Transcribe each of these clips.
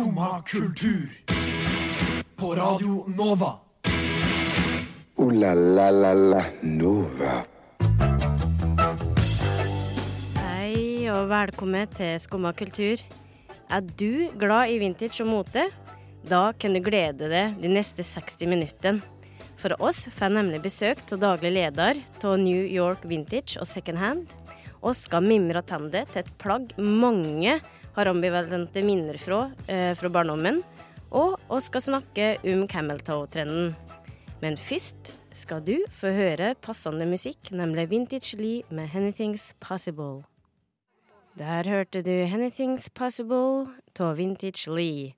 Skumma kultur. På Radio Nova. O-la-la-la-la Nova. Hei og velkommen til Skumma kultur. Er du glad i vintage og mote? Da kan du glede deg de neste 60 minuttene. For oss får nemlig besøk av daglig leder av New York Vintage og Second Hand. Og skal mimre tilbake til et plagg mange har ambivalente minner fra eh, fra barndommen. Og vi skal snakke om Cameltoe-trenden. Men først skal du få høre passende musikk, nemlig Vintage Lee med 'Anything's Possible'. Der hørte du 'Anything's Possible' av Vintage Lee.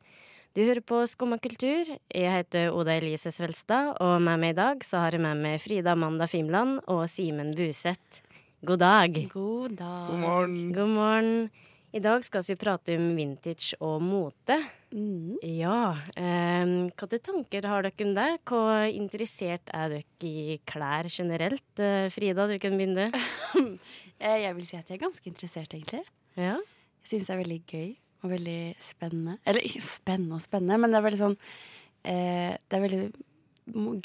Du hører på Skumma kultur. Jeg heter Oda Elise Svelstad, og med meg i dag så har jeg med meg Frida Amanda Fimland og Simen Buseth. God dag. God dag. God morgen. God morgen. I dag skal vi prate om vintage og mote. Mm. Ja, eh, hvilke tanker har dere om det? Hvor interessert er dere i klær generelt? Eh, Frida, du kan begynne. Eh, Jeg vil si at jeg er ganske interessert, egentlig. Ja. Jeg syns det er veldig gøy og veldig spennende. Eller ikke spennende og spennende, men det er veldig sånn eh, Det er veldig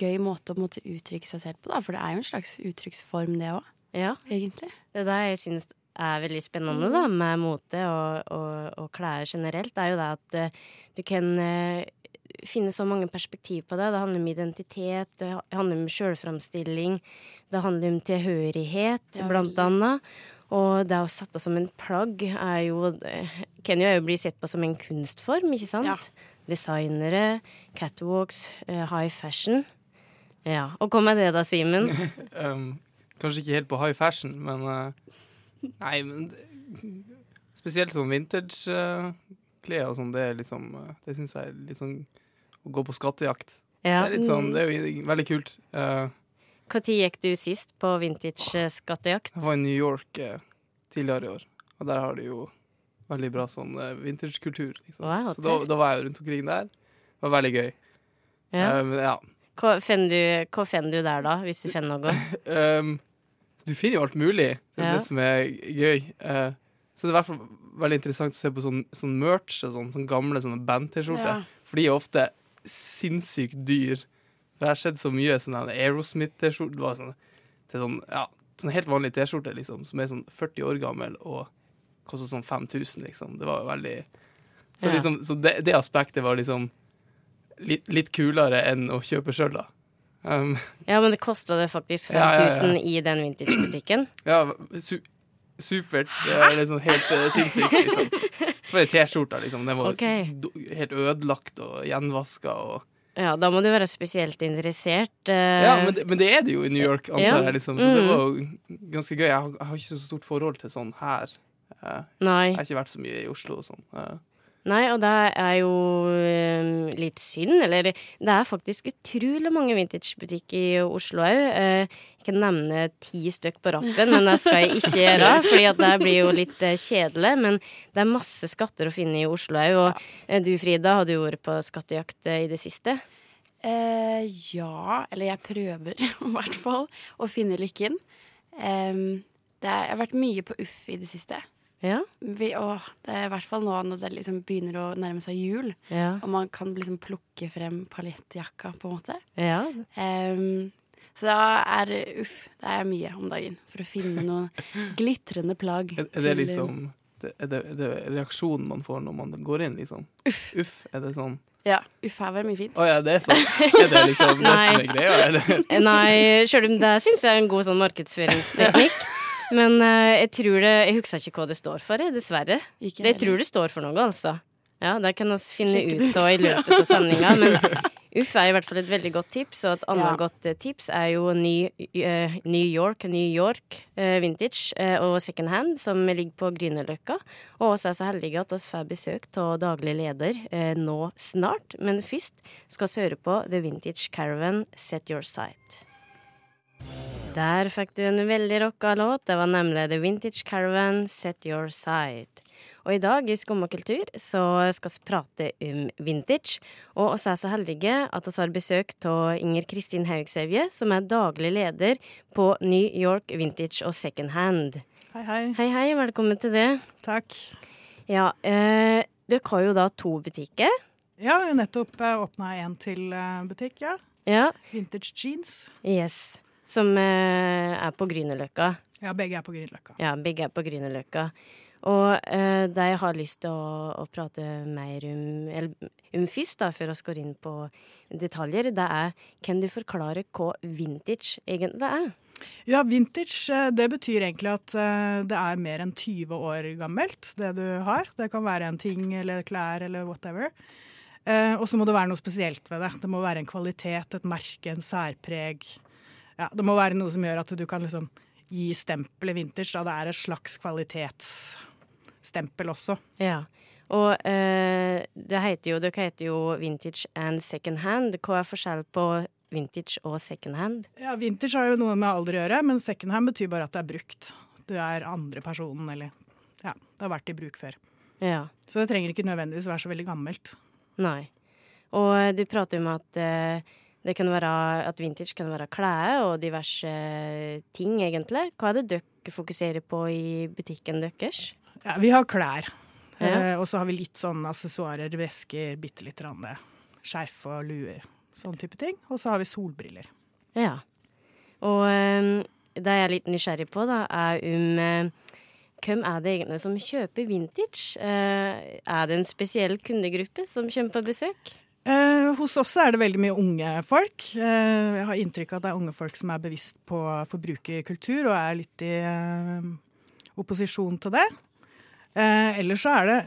gøy måte å måtte uttrykke seg selv på, da. For det er jo en slags uttrykksform, det òg, ja. egentlig. Det er det jeg synes er veldig spennende da, med mote og, og, og klær generelt, er jo det at eh, du kan eh, finne så mange perspektiv på det. Det handler om identitet, det handler om sjølframstilling, det handler om tilhørighet, Ja, blant annet. Og det å sette som en plagg er jo Kan jo bli sett på som en kunstform, ikke sant? Ja. Designere, catwalks, eh, high fashion. Ja. Og hva med det da, Simen? Um, kanskje ikke helt på high fashion, men uh, Nei, men det- Spesielt sånn vintage-klær og sånn, det er liksom uh, Det syns jeg er litt sånn Å gå på skattejakt. Ja. Det er litt sånn, det er jo veldig kult. Uh, Når gikk du sist på vintage-skattejakt? jeg var i New York uh, tidligere i år, og der har de jo veldig bra sånn uh, vintage-kultur. Liksom. Wow, Så da, da var jeg rundt omkring der. Det var veldig gøy. Ja. Uh, men ja. Hva finner du, du der, da, hvis du finner noe? Um, du finner jo alt mulig. Det er Ja. det som er gøy. Uh, så det er i hvert fall veldig interessant å se på sånn, sånn merch og sånn, sånn gamle sånne band-T-skjorter. Ja. For de er ofte sinnssykt dyr. For jeg har sett så mye sånne Aerosmith-T-skjorte. Sånn, er sånn, ja, sånn helt vanlig T-skjorte liksom, som er sånn 40 år gammel og koster sånn 5000, liksom. Det var veldig Så, liksom, så det, det aspektet var liksom litt, litt kulere enn å kjøpe sjøl, da. Um, Ja, men det kosta det faktisk Ja, ja, ja. i den vintagebutikken. Ja, su supert. Det er liksom helt uh, sinnssykt, liksom. For ei T-skjorte, liksom. Den var okay. helt ødelagt og gjenvaska og Ja, da må du være spesielt interessert. eh, Ja, men det, men det er det jo i New York, antar Ja. jeg, liksom. Så det Mm. var jo ganske gøy. Jeg har, jeg har ikke så stort forhold til sånn her. Eh, Nei. Jeg har ikke vært så mye i Oslo og sånn. Eh, Nei, og det er jo eh, litt synd. Eller det er faktisk utrolig mange vintagebutikker i Oslo òg. jeg kan nevne ti stykk på rappen, men det skal jeg ikke gjøre. fordi at det blir jo litt eh, kjedelig. Men det er masse skatter å finne i Oslo òg. Og eh, du Frida, har du vært på skattejakt eh, i det siste? Eh, ja, eller jeg prøver i hvert fall å finne lykken. Um, det er, jeg har vært mye på Uff i det siste. Ja. Vi, å, det er i hvert fall nå når det liksom begynner å nærme seg jul, Ja. og man kan liksom plukke frem paljettjakka, på en måte. ja. Um, så da er uff, det er mye om dagen for å finne noe glitrende plagg. er, er det liksom det, er, det, er det reaksjonen man får når man går inn, liksom? Uff. Uff, er det sånn Ja, uff her var det mye fint. Å ja, det er sånn. Er det liksom det som er greia, eller? Nei, sjøl om det syns jeg er en god sånn markedsføringsteknikk. Men uh, jeg tror det Jeg husker ikke hva det står for, jeg, dessverre. Ikke Det, jeg tror det står for noe, altså. Ja, det kan vi finne ut av i løpet av sendinga. Men uff er i hvert fall et veldig godt tips, og et annet Ja. godt eh, tips er jo ny, uh, New York, New York uh, Vintage uh, og Second Hand, som ligger på Grünerløkka. Og vi er så heldige at vi får besøk av daglig leder nå snart. Men først skal vi høre på The Vintage Caravan Set Your Sight. Der fikk du en veldig rocka låt. Det var nemlig The Vintage Caravan Set Your Side. Og i dag i Skumma kultur så skal vi prate om vintage. Og vi er så heldige at vi har besøk av Inger Kristin Haugsevje, som er daglig leder på New York Vintage og Second Hand. Hei, hei. Hei, hei, velkommen til det. Takk. Ja, eh, dere har jo da to butikker. Ja, nettopp åpna en til eh, butikk, ja. Ja, Vintage Jeans. yes. Som eh, er på Grünerløkka. Ja, begge er på Grünerløkka. Ja, begge er på Grünerløkka. Og eh, jeg har lyst til å, å prate mer om, eller, om først, da, før vi går inn på detaljer, det er kan du forklare hva vintage egentlig er? Ja, vintage eh, det betyr egentlig at eh, det er mer enn 20 år gammelt, det du har. Det kan være en ting eller klær eller whatever. Eh, og så må det være noe spesielt ved det. Det må være en kvalitet, et merke, en særpreg. Ja, det må være noe som gjør at du kan liksom gi stempelet vintage. Da det er et slags kvalitetsstempel også. Ja. Og eh, det heter jo, dere heter jo vintage and second hand. Hva er forskjell på vintage og second hand? Ja, Vintage har jo noe med alder å gjøre, men second hand betyr bare at det er brukt. Du er andre personen, eller ja, det har vært i bruk før. Ja. Så det trenger ikke nødvendigvis være så veldig gammelt. Nei. Og eh, du prater om at eh, det kan være at vintage kan være klær og diverse ting, egentlig. Hva er det dere fokuserer på i butikken deres? Ja, vi har klær. Ja. Eh, og så har vi litt sånn assessoarer, vesker, bitte litt rann, skjerf og luer. Sånn type ting. Og så har vi solbriller. Ja. Og eh, det jeg er litt nysgjerrig på, da, er om eh, hvem er det egentlig som kjøper vintage? Eh, er det en spesiell kundegruppe som kommer på besøk? Eh, hos oss er det veldig mye unge folk. Eh, jeg har inntrykk av at det er unge folk som er bevisst på forbrukerkultur og er litt i eh, opposisjon til det. Eh, ellers så er det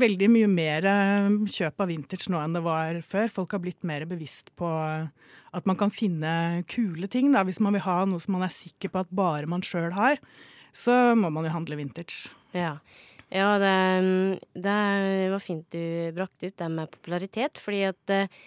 veldig mye mer eh, kjøp av vintage nå enn det var før. Folk har blitt mer bevisst på at man kan finne kule ting. Da. Hvis man vil ha noe som man er sikker på at bare man sjøl har, så må man jo handle vintage. Ja. Ja, det, det var fint du brakte ut det med popularitet, fordi at eh,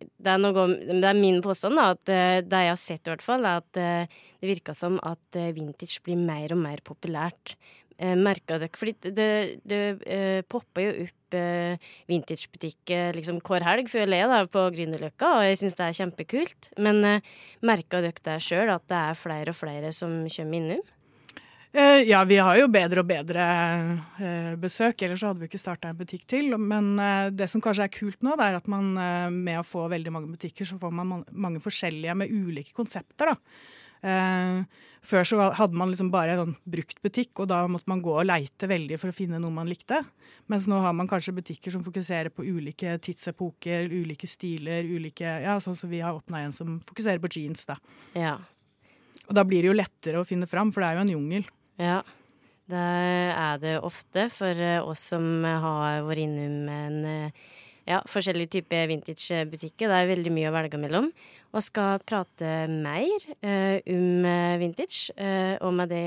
det, er noe, det er min påstand, da, at eh, det jeg har sett i hvert fall, er at eh, det virker som at eh, vintage blir mer og mer populært. Eh, merker dere, fordi det, det eh, popper jo opp eh, vintagebutikker liksom hver helg, føler jeg, da, på Grünerløkka, og jeg syns det er kjempekult. Men eh, merka dere det sjøl, at det er flere og flere som kommer innom? Eh, ja, vi har jo bedre og bedre eh, besøk, ellers så hadde vi ikke starta en butikk til. Men eh, det som kanskje er kult nå, det er at man med å få veldig mange butikker, så får man man- mange forskjellige med ulike konsepter. da. Før så hadde man liksom bare en brukt bruktbutikk, og da måtte man gå og leite veldig for å finne noe man likte. Mens nå har man kanskje butikker som fokuserer på ulike tidsepoker, ulike stiler, ulike Ja, sånn som vi har åpna en som fokuserer på jeans, da. Ja. Og da blir det jo lettere å finne fram, for det er jo en jungel. Ja, det er det ofte for eh, oss som har vært innom en eh, ja, forskjellig type vintagebutikker. Det er veldig mye å velge mellom. Og skal prate mer eh, om eh, vintage, eh, og med det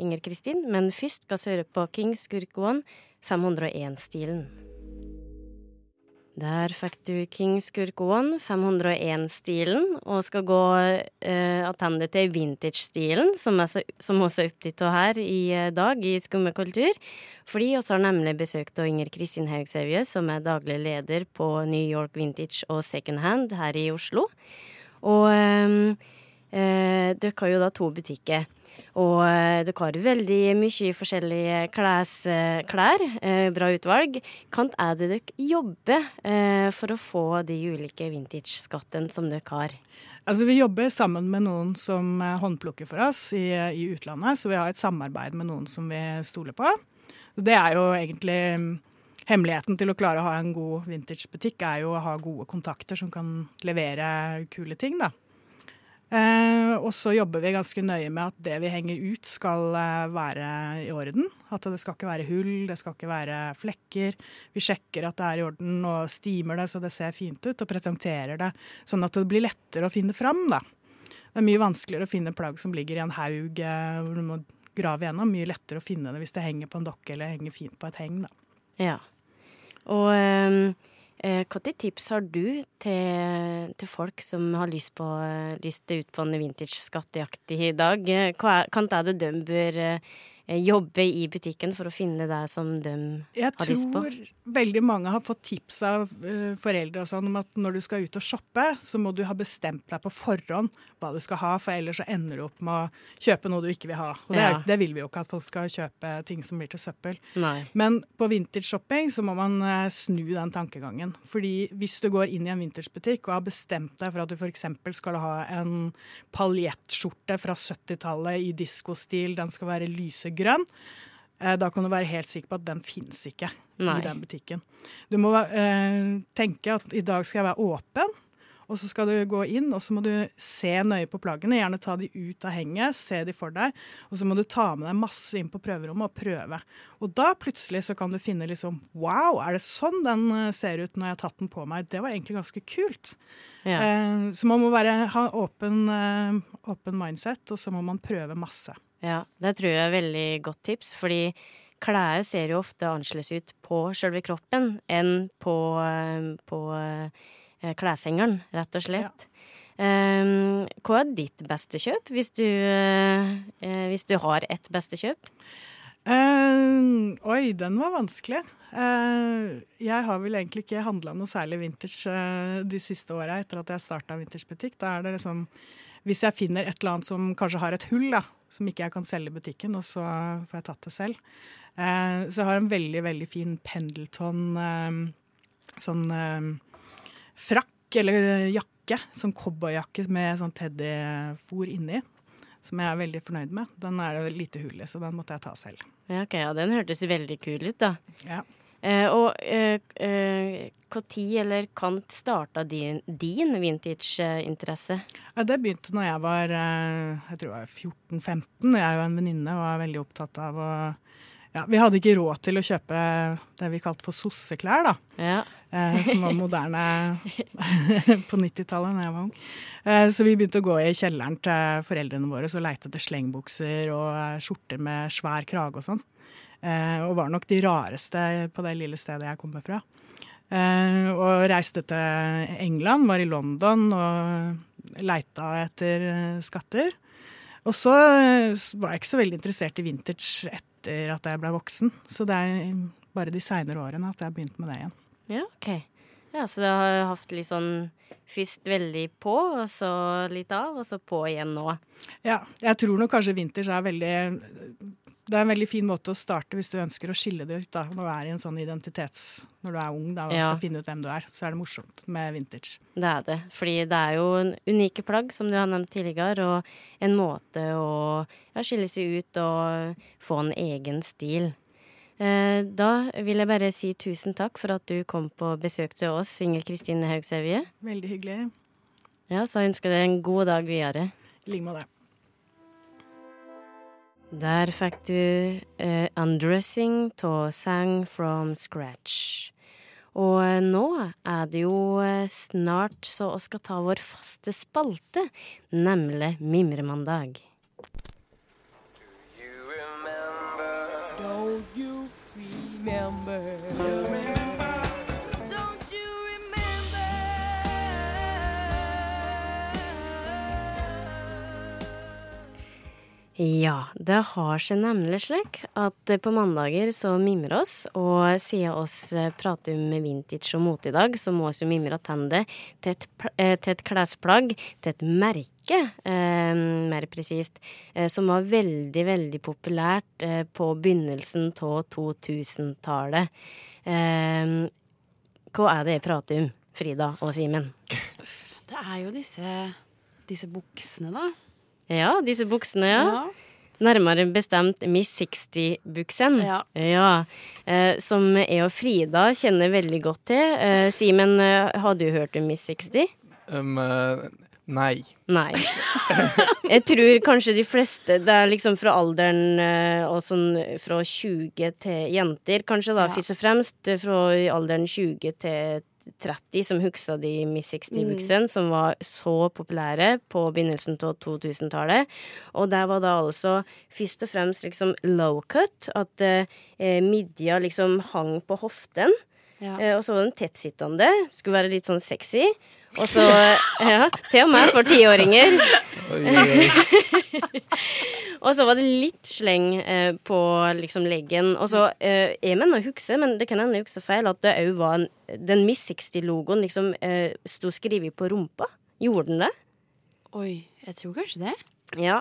Inger Kristin. Men først skal vi høre på King Skurk One, 501-stilen. Der fikk du King Skurkoen, 501-stilen, og skal gå eh, attende til vintage-stilen, som, som også er opptatt av her i eh, dag i Skumme kultur. Fordi vi har nemlig besøkt Inger Kristin Haugsevje, som er daglig leder på New York Vintage og Second Hand her i Oslo. Og eh, uh, dere har jo da to butikker. Og eh, dere har veldig mye forskjellige klæs, eh, klær. Eh, bra utvalg. Kan er det dere jobber for å få de ulike vintage-skattene som dere har? Altså, Vi jobber sammen med noen som håndplukker for oss i, i utlandet, så vi har et samarbeid med noen som vi stoler på. Det er jo egentlig mm, hemmeligheten til å klare å ha en god vintagebutikk, er jo å ha gode kontakter som kan levere kule ting, da. Eh, og så jobber vi ganske nøye med at det vi henger ut, skal eh, være i orden. At det skal ikke være hull, det skal ikke være flekker. Vi sjekker at det er i orden og stimer det så det ser fint ut, og presenterer det sånn at det blir lettere å finne fram. da. Det er mye vanskeligere å finne plagg som ligger i en haug eh, hvor du må grave gjennom. Mye lettere å finne det hvis det henger på en dokke eller henger fint på et heng. da. Ja. Og eh, hvilke tips har du til, til folk som har lyst, på, eh, lyst ut på en vintage-skattejakt i dag? Eh, Hva er, kan det de bør eh, eh, jobbe i butikken for å finne det som de Jeg har lyst på? Jeg tror veldig mange har fått tips av eh, foreldre og sånn om at når du skal ut og shoppe, så må du ha bestemt deg på forhånd hva du skal ha, for ellers så ender du opp med å kjøpe noe du ikke vil ha. Og det, Ja. det vil vi jo ikke, at folk skal kjøpe ting som blir til søppel. Nei. Men på vintage-shopping så må man eh, snu den tankegangen. Fordi hvis du går inn i en vintagebutikk og har bestemt deg for at du f.eks. skal ha en paljettskjorte fra 70-tallet i diskostil, den skal være lysegrønn, eh, da kan du være helt sikker på at den fins ikke Nei. i den butikken. Du må eh, tenke at i dag skal jeg være åpen. Og så skal du gå inn og så må du se nøye på plaggene. Gjerne ta de ut av henget, se de for deg. Og så må du ta med deg masse inn på prøverommet og prøve. Og da plutselig så kan du finne liksom Wow, er det sånn den eh, ser ut når jeg har tatt den på meg? Det var egentlig ganske kult. Ja. Eh, så man må være, ha åpen, eh, åpen mindset, og så må man prøve masse. Ja, det tror jeg er veldig godt tips, fordi klær ser jo ofte annerledes ut på selve kroppen enn på, eh, på eh, kleshengeren, rett og slett. Um, hva er ditt beste kjøp, hvis du, eh, eh, hvis du har et beste kjøp? Uh, oi, den var vanskelig. Uh, jeg har vel egentlig ikke handla noe særlig vintage eh, de siste åra etter at jeg starta vintagebutikk. Da er det liksom Hvis jeg finner et eller annet som kanskje har et hull, da, som ikke jeg kan selge i butikken, og så får jeg tatt det selv. Eh, så jeg har en veldig, veldig fin Pendleton eh, sånn eh, frakk eller jakke. Sånn cowboyjakke med sånn teddyfôr inni. Som jeg er veldig fornøyd med. Den er lite hull i, så den måtte jeg ta selv. Ja, ok, ja, Den hørtes veldig kul ut, da. Ja. Eh, og eh, eh, når eller kant starta din, din vintage-interesse? Ja, det begynte når jeg var eh, var 14-15. Jeg og en venninne er veldig opptatt av å ja, Vi hadde ikke råd til å kjøpe det vi kalte for sosseklær, da. Ja. Eh, som var moderne på 90-tallet da jeg var ung. Eh, så vi begynte å gå i kjelleren til foreldrene våre og leite etter slengbukser og eh, skjorter med svær krage og sånn. Eh, og var nok de rareste på det lille stedet jeg kommer fra. Og reiste til England, var i London og leita etter skatter. Og så var jeg ikke så veldig interessert i vintage etter at jeg ble voksen. Så det er bare de seinere årene at jeg har begynt med det igjen. Ja, ok. Ja, Så det har hatt litt sånn først veldig på, og så litt av, og så på igjen nå. Ja, jeg tror nok kanskje vinters er veldig Det er en veldig fin måte å starte hvis du ønsker å skille det ut da, når du er i en sånn identitets... Når du er ung da, og Ja. skal finne ut hvem du er. Så er det morsomt med vintage. Det er det. Fordi det er jo en unike plagg, som du har nevnt tidligere, og en måte å ja, skille seg ut og få en egen stil. Eh, da vil jeg bare si tusen takk for at du kom på besøk til oss, Inger Kristine Haugsevje. Veldig hyggelig. Ja, så ønsker jeg deg en god dag videre. I like måte. Der fikk du uh, 'Undressing' av Sang from Scratch. Og eh, nå er det jo eh, snart så vi skal ta vår faste spalte, nemlig Mimremandag. You remember? Ja, det har seg nemlig slik at eh, på mandager så mimrer oss, og siden oss eh, prater om vintage og mote i dag, så må vi mimre tilbake til, et eh, til et klesplagg, til et merke, eh, mer presist, eh, som var veldig, veldig populært eh, på begynnelsen av 2000-tallet. Eh, hva er det jeg prater om, Frida og Simen? Det er jo disse, disse buksene, da. Ja, disse buksene, ja. Nærmere bestemt Miss 60-buksen. Ja. Eh, som jeg og Frida kjenner veldig godt til. Eh, Simen, eh, har du hørt om Miss 60? Um, nei. Nei. Jeg tror kanskje de fleste Det er liksom fra alderen og sånn fra 20 til jenter, kanskje da, Ja. først og fremst. Fra alderen 20 til 30 som huksa de Miss 60-buksene, som var så populære på begynnelsen av 2000-tallet. Og der var da altså først og fremst liksom low cut, at eh, midja liksom hang på hoften. Ja. Eh, og så var den tettsittende, skulle være litt sånn sexy. Og så Ja, til og med for tiåringer. Og så var det litt sleng eh, på liksom leggen. Og så eh, Jeg mener å huske, men det kan hende jeg husker feil, at det òg var en, den Miss 60-logoen liksom eh, sto skrevet på rumpa. Gjorde den det? Oi, jeg tror kanskje det. Ja.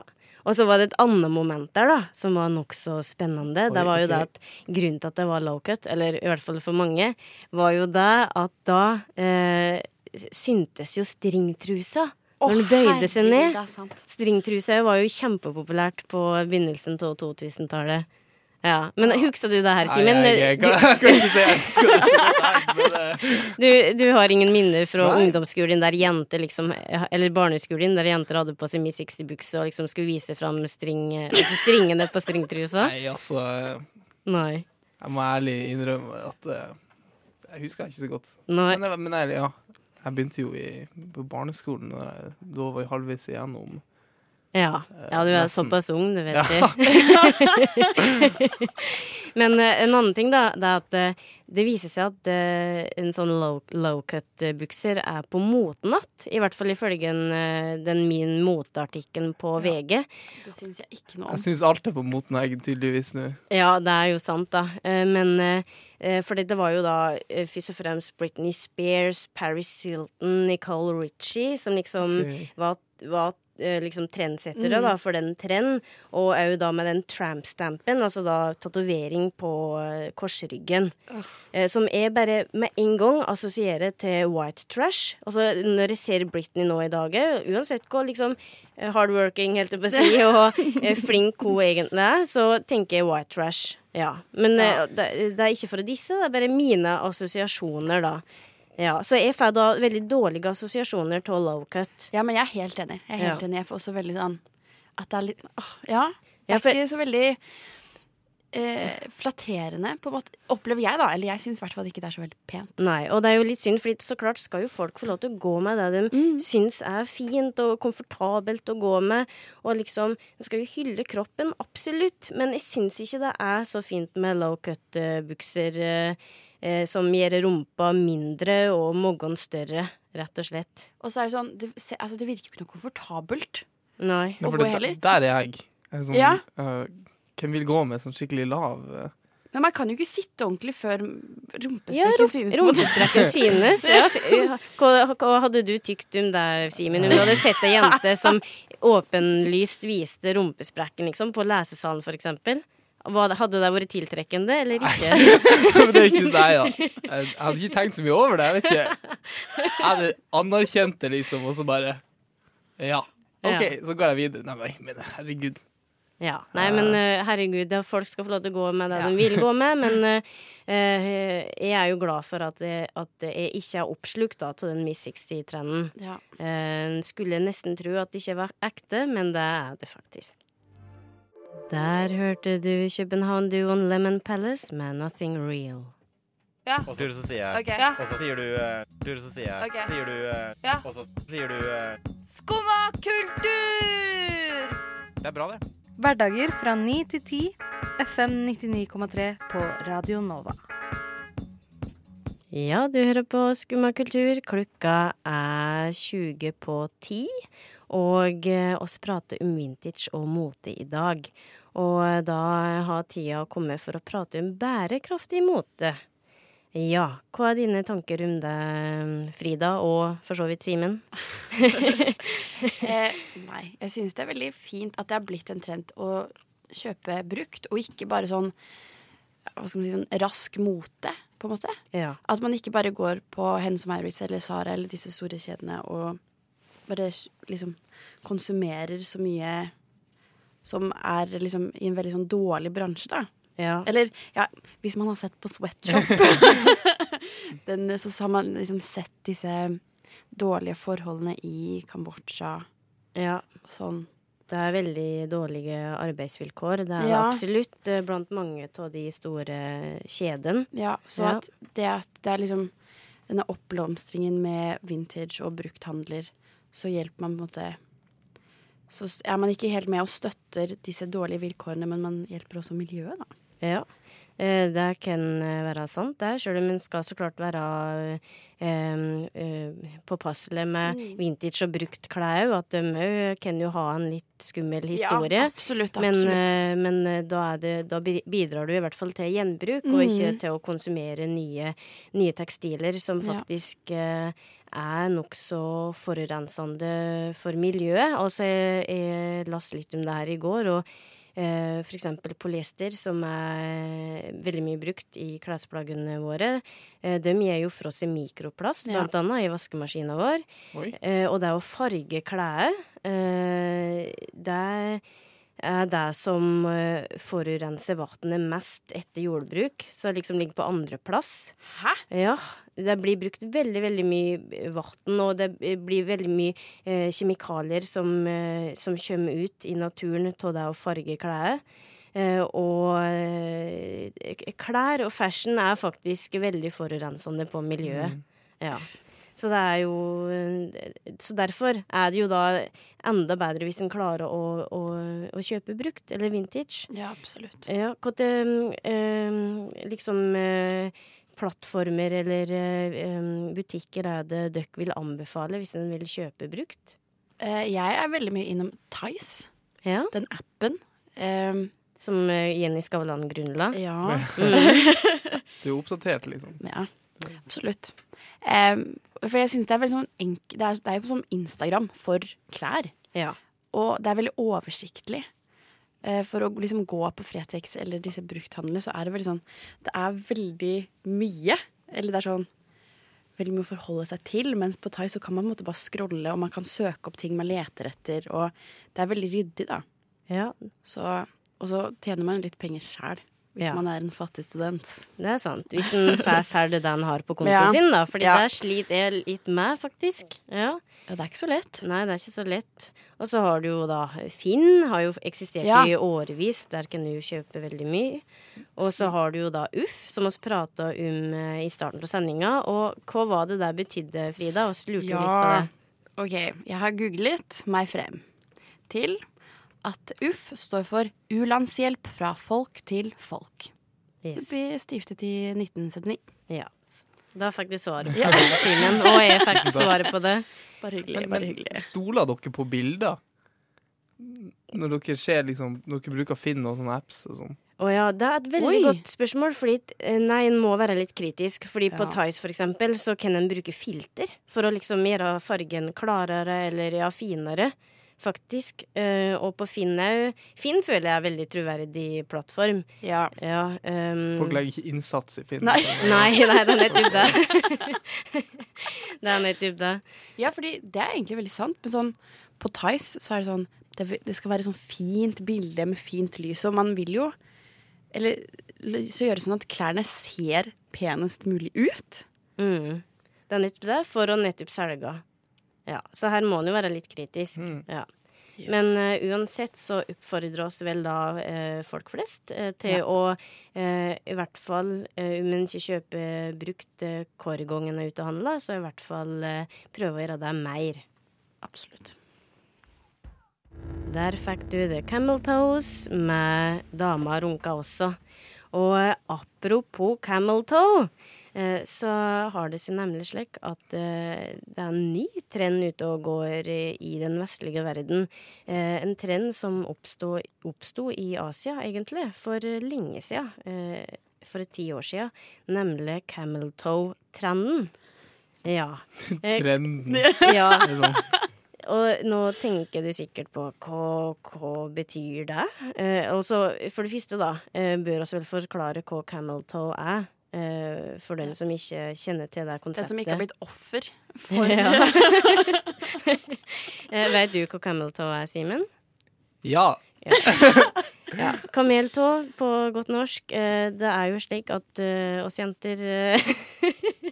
Og så var det et annet moment der da, som var nokså spennende. Oi, det var jo okay. det at Grunnen til at det var low cut, eller i hvert fall for mange, var jo det at da eh, syntes jo stringtrusa når den bøyde seg ned. Stringtruse var jo kjempepopulært på begynnelsen av 2000-tallet. Ja. Men husker du det her, Simen? Jeg, jeg, kan, jeg kan ikke si jeg husker det eh, Du, du har ingen minner fra Nei. ungdomsskolen der jenter liksom Eller barneskolen der jenter hadde på seg Miss 60-bukse og liksom skulle vise fram string, altså stringene på stringtrusa? Nei, altså eh, Nei. Jeg må ærlig innrømme at eh, Jeg husker ikke så godt. Nei. Men, men ærlig, ja, jeg begynte jo i, på barneskolen da var jeg halvveis igjennom. Ja. ja, du er nesten. såpass ung, det vet Ja. Men eh, en annen ting, da, det er at eh, det viser seg at eh, en sånn low, low er på motenatt. I hvert fall ifølge en, den min moteartikkelen på VG. Det syns jeg ikke noe om. Jeg syns alt er på moten jeg tydeligvis nå. Ja, det er jo sant, da. Men fordi det var jo da først og fremst Britney Spears, Paris Hilton, Nicole Ritchie som liksom okay. var, var liksom trendsettere da, for den trend, og òg da med den tramp-stampen, altså da tatovering på eh, korsryggen. oh. som jeg bare med en gang assosierer til white trash. Altså når jeg ser Britney nå i dag, eh, uansett hvor liksom eh, hardworking, helt til å si, og eh, flink hun egentlig er, så tenker jeg white trash. Ja. Men ja. det, det er ikke for å disse, det er bare mine assosiasjoner, da. Ja, Så jeg får da veldig dårlige assosiasjoner til low cut. Ja, men jeg er helt enig. Jeg er helt Ja. enig. Jeg får også veldig sånn At det er litt åh, Ja. Det Ja, er for- ikke så veldig eh, flatterende, på en måte. Opplever jeg, da. Eller jeg syns i hvert fall ikke det er så veldig pent. Nei, og det er jo litt synd, for så klart skal jo folk få lov til å gå med det de syns er fint og komfortabelt å gå med. Og liksom, en skal jo hylle kroppen, absolutt, men jeg syns ikke det er så fint med low cut-bukser Uh, eh, som gjør rumpa mindre og moggen større, rett og slett. Og så er det sånn Det, se, altså, det virker jo ikke noe komfortabelt. Nei. Å for gå heller? der er jeg. jeg er sånn, Ja. uh, hvem vil gå med sånn skikkelig lav uh... Men man kan jo ikke sitte ordentlig før Ja, rumpesprekken rum- synes. rumpesprekken synes. Ja, hva hadde du tykt om det, Simen? Om du hadde sett ei jente som åpenlyst viste rumpesprekken liksom, på lesesalen, for eksempel? Hadde det vært tiltrekkende eller ikke? Men det er ikke Nei, ja. Jeg, jeg hadde ikke tenkt så mye over det. Jeg vet ikke. Jeg hadde anerkjent det, liksom, og så bare Ja. OK, Ja. så går jeg videre. Nei, men- herregud. Ja. Nei, men uh, herregud, ja, folk skal få lov til å gå med det de vil gå med, men eh, eh, jeg er jo glad for at, jeg, at jeg ikke er oppslukt av til den Miss 60-trenden. Ja. Uh, skulle nesten tro at det ikke var ekte, men det er det faktisk. Der hørte du København-duoen Lemon Palace med Nothing Real. Og så sier jeg Ok. Og så sier du eh, Så sier jeg okay. Sier du eh, Ja. Og så sier du eh, Skumma kultur! Det er bra, det. Hverdager fra 9 til 10. FM 99,3 på Radio Nova. Ja, du hører på Skumma kultur. Klokka er 20 på 10. Og eh, oss prate om vintage og mote i dag. Og eh, da har tida kommet for å prate om bærekraftig mote. Ja, hva er dine tanker om det, Frida, og for så vidt Simen? Eh, nei, jeg synes det er veldig fint at det har blitt en trend å kjøpe brukt, og ikke bare sånn hva skal man si, sånn rask mote, på en måte. Ja. At man ikke bare går på Hennes og Maurits eller Sara eller disse store kjedene og bare liksom konsumerer så mye som er liksom i en veldig sånn dårlig bransje, da. ja. Eller ja, hvis man har sett på Sweatshop, den, så har man liksom sett disse dårlige forholdene i Kambodsja ja. og sånn. Det er veldig dårlige arbeidsvilkår. Det er Ja. absolutt eh, blant mange av de store kjedene. Ja, så Ja. at det at det er liksom denne oppblomstringen med vintage og brukthandler, så hjelper man på en måte Så er man ikke helt med og støtter disse dårlige vilkårene, men man hjelper også miljøet, da. Ja. Eh, det kan eh, være sant, det, sjøl om en skal så klart være eh, påpasselig med Mm. vintage og brukt klær. At de òg kan jo ha en litt skummel historie. Ja, absolutt. Absolutt. Men, men da, det, da bidrar du i hvert fall til gjenbruk, og ikke Mhm. til å konsumere nye, nye tekstiler som faktisk ja. er nokså forurensende for miljøet. Altså, jeg, jeg las litt om det her i går, og eh, eksempel polyester, som er veldig mye brukt i klesplaggene våre, eh, de gir jo fra seg mikroplast, Ja. blant annet i vaskemaskinen vår. Oi. Eh, og det å farge klær, det er det som forurenser vannet mest etter jordbruk. Så det liksom ligger på andreplass. Hæ? Ja. Det blir brukt veldig, veldig mye vann, og det blir veldig mye eh, kjemikalier som, eh, som kommer ut i naturen av det å farge klær. Eh, og eh, klær og fashion er faktisk veldig forurensende på miljøet. Ja. Så det er jo Så derfor er det jo da enda bedre hvis en klarer å, å, å kjøpe brukt, eller vintage. Ja, absolutt. Ja, hva til eh, liksom eh, plattformer eller eh, butikker er det dere vil anbefale hvis en vil kjøpe brukt? Eh, jeg er veldig mye innom Tice, Ja. den appen. Um, Som eh, Jenny Skavlan grunnla? ja. Du er oppdatert, liksom. Ja, absolutt. For jeg syns det er veldig sånn enk det, er, det er jo som Instagram for klær. Ja. Og det er veldig oversiktlig. Eh, for å liksom gå på Fretex eller disse brukthandlene, så er det veldig sånn Det er veldig mye. Eller det er sånn veldig mye å forholde seg til. Mens på Thai så kan man bare scrolle, og man kan søke opp ting man leter etter. Og det er veldig ryddig, da. ja, Så, og så tjener man litt penger sjæl. Hvis Ja. man er en fattig student. det er sant. Hvis en får selge det en har på kontoen Ja. sin, da. Fordi Ja. det sliter jeg litt med, faktisk. Ja. Ja, det er ikke så lett. Nei, det er ikke så lett. Og så har du jo da Finn, har jo eksistert i årevis. Der kan du jo kjøpe veldig mye. Og så har du jo da Uff, som vi prata om eh, i starten av sendinga. Og hva var det der betydde, Frida? Vi lurte jo litt på det. Ok, jeg har googlet meg frem til at UFF står for U-landshjelp fra folk til folk. Det ble stiftet i 1979. Ja. Da fikk de svaret på det, Simen. Og jeg fikk svaret på det. Bare hyggelig. Men, bare men hyggelig. stoler dere på bilder? Når dere ser liksom Når dere bruker Finn og sånne apps og sånn. Å ja, det er et veldig Oi. godt spørsmål. Fordi eh, nei, en må være litt kritisk. Fordi på Ja. Tice for eksempel, så kan en bruke filter for å liksom gjøre fargen klarere eller ja, finere. Faktisk. Uh, og på Finn òg. Finn føler jeg er veldig troverdig plattform. Ja. Ja, um... Folk legger ikke innsats i Finn. Nei. Nei, nei, det er nettopp det. det er nettopp det. ja, fordi det er egentlig veldig sant. Men sånn, på Tice så er det sånn det, det skal være sånn fint bilde med fint lys, og man vil jo Eller så gjøre sånn at klærne ser penest mulig ut. Mm. Det er nettopp det, for å nettopp selge. Ja, så her må en jo være litt kritisk. Mm. Ja. Men uh, uansett så oppfordrer oss vel da uh, folk flest uh, til Ja. å i hvert fall, om en ikke kjøper brukt hver gang en er ute og handler, så i hvert fall prøve å gjøre det mer. Absolutt. Der fikk du The Camel Toes med Dama runka også. Og eh, apropos Camel Toe, eh, så har det seg nemlig slik at eh, det er en ny trend ute og går i, den vestlige verden. En trend som oppsto, oppsto i Asia, egentlig, for lenge siden. For ti år siden. Nemlig Camel Toe-trenden. Ja. Trenden. ja. Og nå tenker du sikkert på hva, hva betyr det? Eh, og så for det første, da, eh, bør oss vel forklare hva camel toe er. Eh, for den som ikke kjenner til det Den konseptet. som ikke har blitt offer for Ja. eh, vet du hva camel toe er, Simen? Ja. Ja. Kameltå på godt norsk. Eh, det er jo slik at eh, oss jenter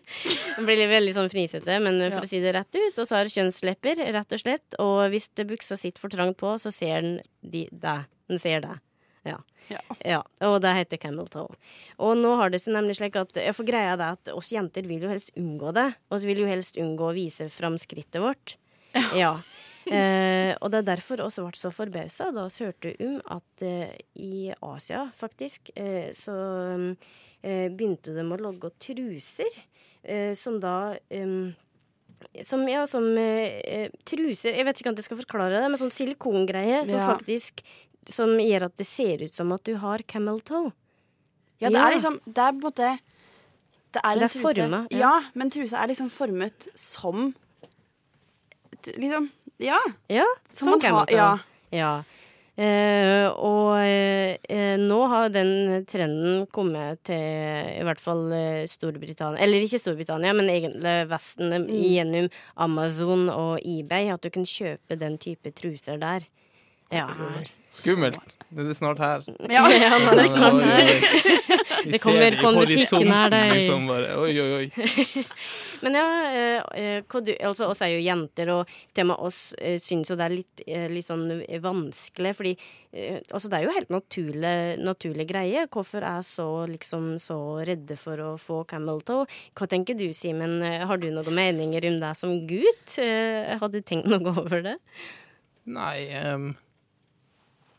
blir veldig sånn fnisete, men for Ja. å si det rett ut, og så har kjønnslepper, rett og slett. Og hvis det buksa sitter for trangt på, så ser den de, deg. Den ser deg. Ja. Ja. ja. Og det heter camel toe. Og nå har det seg nemlig slik at får greia det at oss jenter vil jo helst unngå det. Og så vil jo helst unngå å vise fram skrittet vårt. Ja. Eh, og det er derfor vi ble så forbausa da vi hørte om at eh, i Asia, faktisk, eh, så eh, begynte de å lage truser som da em, som, ja, som eh, eh, truser Jeg vet ikke om jeg skal forklare det, men sånn silikongreie som Ja. faktisk Som gjør at det ser ut som at du har camel toe. Ja, det Ja. er liksom Det er på en måte Det er en Det er truse. formet, ja. ja. men trusa er liksom formet som Liksom Ja. Ja, Som som camel toe. ja. Ja. Eh, eh, nå har den trenden kommet til i hvert fall eh, Storbritannia Eller ikke Storbritannia, men egentlig Vesten Mm. gjennom Amazon og eBay. At du kan kjøpe den type truser der. Ja. Skummelt. Nå er det snart her. Ja. ja nå er det snart her. Vi Det ser kommer butikken her, horisonten. Liksom bare, oi, oi, oi. Men ja, eh, eh, hva du, altså oss er jo jenter, og til og med oss eh, syns jo det er litt, litt sånn vanskelig, fordi altså det er jo helt naturlig, naturlig greie. Hvorfor er så liksom så redde for å få camel toe? Hva tenker du, Simen? Har du noen meninger om deg som gutt? Har du tenkt noe over det? Nei ehm,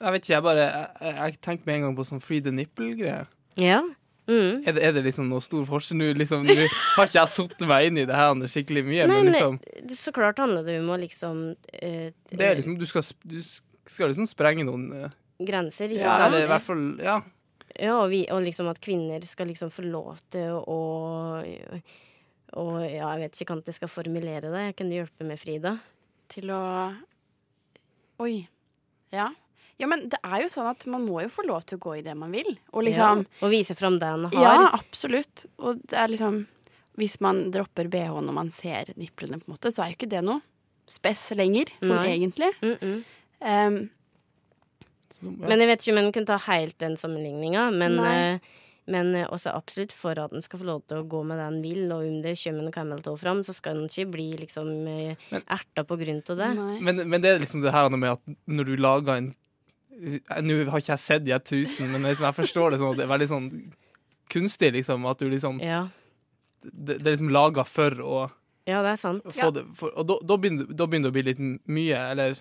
Jeg vet ikke, jeg bare Jeg, jeg tenkte med en gang på sånn free the nipple-greie. Ja. Mm. Er, det- er det liksom noe stor forskjell nå? Liksom, nå har ikke jeg satt meg inn i det her skikkelig mye, Nei, men men liksom men, så klart handler det om å liksom uh, Det er liksom Du skal, du skal liksom sprenge noen uh, Grenser, ikke Ja, sant? eller i hvert fall Ja. Ja, og, vi, og liksom at kvinner skal liksom få lov til å Og ja, jeg vet ikke hvordan jeg skal formulere det. Kan du hjelpe meg, Frida? Til å Oi. Ja. Ja, men det er jo sånn at man må jo få lov til å gå i det man vil. Og liksom ja, og vise fram det han har. Ja, absolutt. Og det er liksom Hvis man dropper bh når man ser niplene, på en måte, så er jo ikke det noe spess lenger, sånn Nei. egentlig. Mm -mm. Um, Så, ja. Men jeg vet ikke om en kan ta helt den sammenligninga. Men, Nei. eh, men eh, også absolutt for at en skal få lov til å gå med det en vil, og om det kommer en camel toe fram, så skal en ikke bli liksom eh, erta på grunn av det. men, men det er liksom det her med at når du lager en Nå har ikke jeg sett de her tusen, men liksom, jeg forstår det sånn at det er veldig sånn kunstig, liksom. At du liksom Ja. Det, det er liksom laga for å ja, det er sant. få det for, Og da, da, begynner, da begynner det å bli litt mye, eller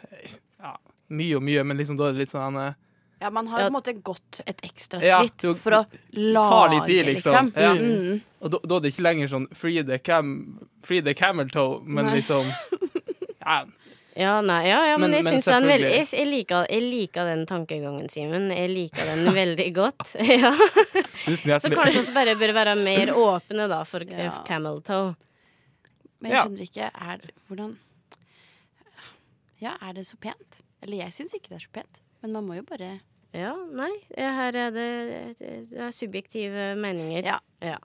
ja, mye og mye, men liksom da er det litt sånn eh, Ja, man har Ja. på en måte gått et ekstra Ja, skritt ja, for å lage, i, liksom. Ja. Mm. Og da, da er det ikke lenger sånn free the, cam, free the camel toe, men Nei. liksom ja, Ja, nei, ja, ja men, Men- jeg men syns den veldig jeg, jeg, liker, jeg liker den tankegangen, Simen. Jeg liker den veldig godt. ja. Tusen Så kanskje vi bare bør være mer åpne da for Ja. camel toe. Men jeg skjønner ikke er, Hvordan Ja, er det så pent? Eller jeg syns ikke det er så pent. Men man må jo bare Ja, nei, her er det, det er subjektive meninger. Ja. ja.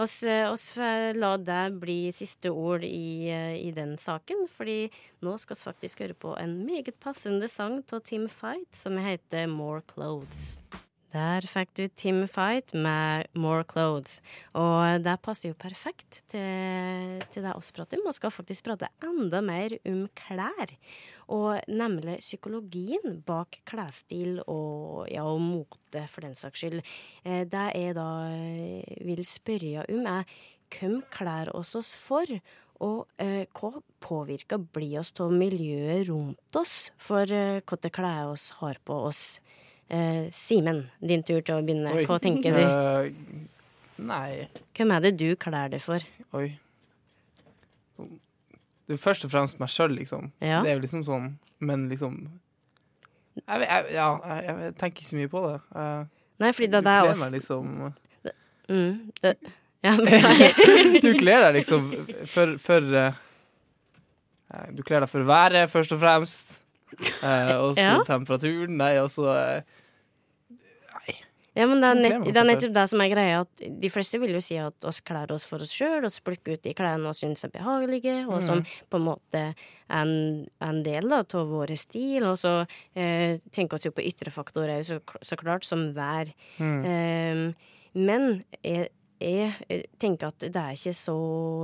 Oss, eh, oss la det bli siste ord i, eh, i den saken, fordi nå skal vi faktisk høre på en meget passende sang av Tim Fight som heter More Clothes. Der fikk du Tim Fight med More Clothes. Og det passer jo perfekt til, til det oss prater om. Vi skal faktisk prate enda mer om klær. Og nemlig psykologien bak klesstil og, ja, og mote, for den saks skyld. Eh, det jeg da eh, vil spørre om, er hvem klær oss oss for? Og eh, hva påvirker blir oss av miljøet rundt oss for eh, hvilke klær oss har på oss? Eh, Simen, din tur til å begynne. Oi. Hva tenker du? Eh, nei, Hvem er det du klær deg for? oi. Det er først og fremst meg sjøl, liksom. Ja. Det er jo liksom sånn, men liksom jeg, jeg, Ja, jeg, jeg tenker ikke så mye på det. Jeg, Nei, fordi det, det er også oss. meg liksom Mm, det, ja. Du kler deg liksom for, for eh, Du kler deg for været, først og fremst. Uh, og så Ja. temperaturen. Nei, og så eh, Ja, men det er, nett, det er nettopp det som er greia. At de fleste vil jo si at oss kler oss for oss sjøl, oss plukker ut de klærne vi syns er behagelige, og som på en måte er en, en del av vår stil. Og så eh, tenker vi jo på ytre faktorer så, så klart, som vær. Eh, men jeg, jeg tenker at det er ikke så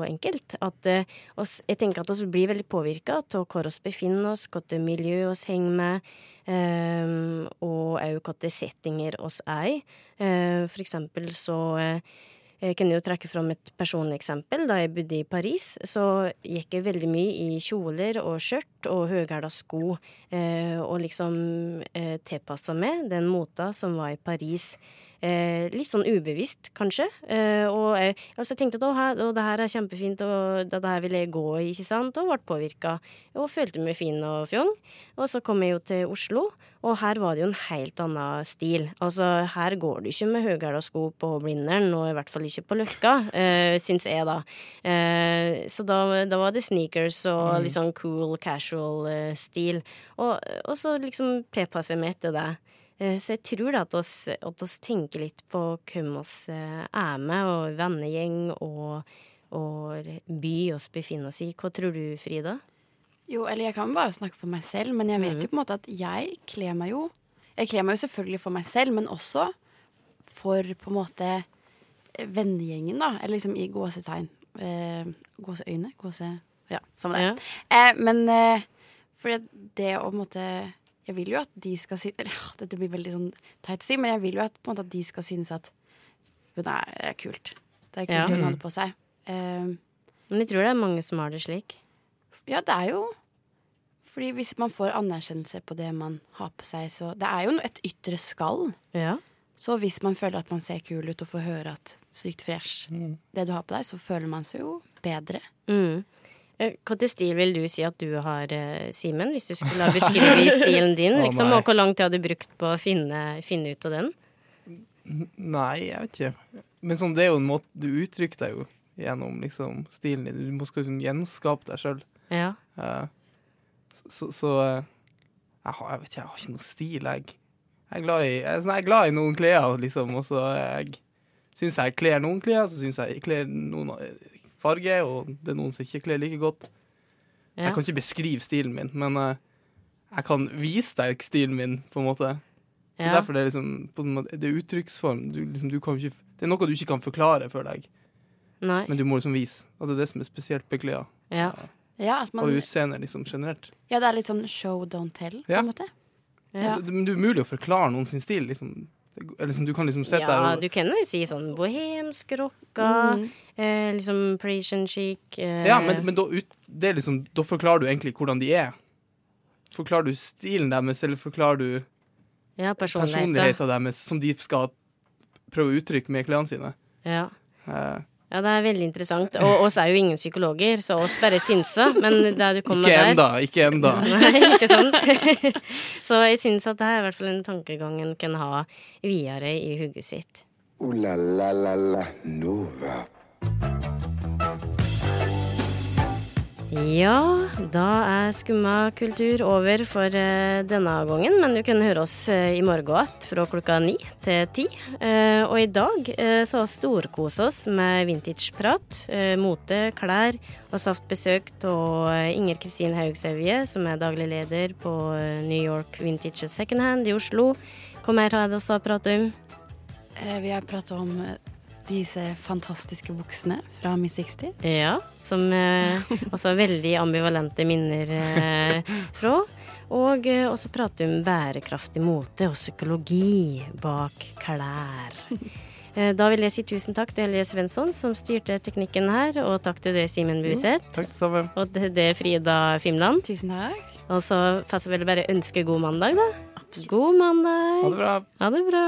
enkelt. At eh, oss, jeg tenker at vi blir veldig påvirka av hvor vi befinner oss, hvilket miljø vi henger med, eh, og òg hvilke settinger vi er i. Eh, for eksempel så eh, Jeg kunne jo trekke fram et personlig eksempel. Da jeg bodde i Paris, så gikk jeg veldig mye i kjoler og skjørt og høyhæla sko, eh, og liksom eh, tilpassa meg den mota som var i Paris. Eh, litt sånn ubevisst, kanskje. Eh, og jeg, altså, jeg tenkte at å, her, å, det her er kjempefint, og det her vil jeg gå i, ikke sant, og ble påvirka. Og følte meg fin og fjong. Og så kom jeg jo til Oslo, og her var det jo en helt annen stil. Altså, her går du ikke med høyhæla sko på Blindern, og i hvert fall ikke på Løkka, eh, syns jeg, da. Eh, så da, da, var det sneakers og litt sånn cool, casual eh, stil. Og, og så liksom tilpasser jeg meg etter det. Eh, så jeg tror da at oss, at oss tenker litt på hvem oss eh, er med, og vennegjeng, og, og by oss befinner oss i. Hva tror du, Frida? Jo, eller jeg kan bare snakke for meg selv, men jeg vet jo på en måte at jeg kler meg jo Jeg kler meg jo selvfølgelig for meg selv, men også for på en måte vennegjengen, da. Eller liksom i gåsetegn. Eh, gåseøyne? Gåse... Ja, samme det. Ja. Eh, men eh, fordi det å på en måte Jeg vil jo at de skal synes Eller dette blir veldig sånn teit å si, men jeg vil jo at, på en måte, at de skal synes at hun det er, er kult. Det er kult Ja. hun hadde på seg. Eh, Men jeg tror det er mange som har det slik. ja, det er jo Fordi hvis man får anerkjennelse på det man har på seg, så Det er jo et ytre skall. Ja. Så hvis man føler at man ser kul ut og får høre at sykt fresh det du har på deg, så føler man seg jo bedre. Mm. Eh, Hva til stil vil du si at du har, eh, Simen, hvis du skulle ha beskrevet stilen din? Liksom, og hvor lang tid har du brukt på å finne, finne ut av den? Nei, jeg vet ikke. Men sånn, det er jo en måte Du uttrykker deg jo gjennom liksom, stilen din. Du må skal liksom gjenskape deg sjøl. Ja. så så eh, jeg, har, jeg vet ikke, jeg har ikke noe stil, jeg. Jeg er glad i, jeg er, sånn, jeg er glad i noen klær, liksom. Og så jeg syns jeg kler noen klær, så syns jeg jeg kler noen eh, farge, og det er noen som ikke kler like godt. ja. Jeg kan ikke beskrive stilen min, men uh, jeg kan vise deg stilen min, på en måte. Det er ja. derfor det er liksom på en måte, Det er uttrykksform. Du, liksom, du kan ikke, det er noe du ikke kan forklare for deg, Nei. men du må liksom vise. Og det er det som er spesielt med klær. Ja. Ja, at man, Og utseende liksom generelt. ja, det er litt sånn show, don't tell, på Ja. en måte. Ja. Det, men det er umulig å forklare noen sin stil. Liksom. Liksom, du kan liksom sitte ja, der og du kan jo si sånn bohemsk rocka, Mm. eh, liksom Parisian chic eh, Ja, men, men da, ut, det er liksom, da forklarer du egentlig hvordan de er. Forklarer du stilen deres, eller forklarer du ja, personligheten deres som de skal prøve å uttrykke med klærne sine? Ja. Eh, ja, det er veldig interessant. Og oss er jo ingen psykologer, så oss bare synser. Men da du kommer ikke der enda, ikke enda. Nei, ikke sant? så jeg syns at det er i hvert fall en tankegang en kan ha videre i hugget sitt. Uh, la la la la Nova. Ja, da er Skumma kultur over for eh, denne gangen, men du kan høre oss eh, i morgen igjen fra klokka ni til ti. Eh, og i dag så har vi storkost oss med vintageprat, mote, klær, og så hatt besøk av Inger Kristin Haugsevje, som er daglig leder på New York Vintage Second Hand i Oslo. Hva mer har vi å prate om? Vi har pratet om disse fantastiske buksene fra Miss 60. Ja, som eh, også har veldig ambivalente minner eh, fra. Og eh, også prate om bærekraftig mote og psykologi bak klær. Eh, da vil jeg si tusen takk til Helje Svensson som styrte teknikken her, og takk til deg, Simen Buseth. Takk det samme. Og til deg, Frida Fimland. Tusen takk. Og så får jeg vel bare ønske god mandag, da. Absolutt. God mandag. Ha det bra. Ha det bra.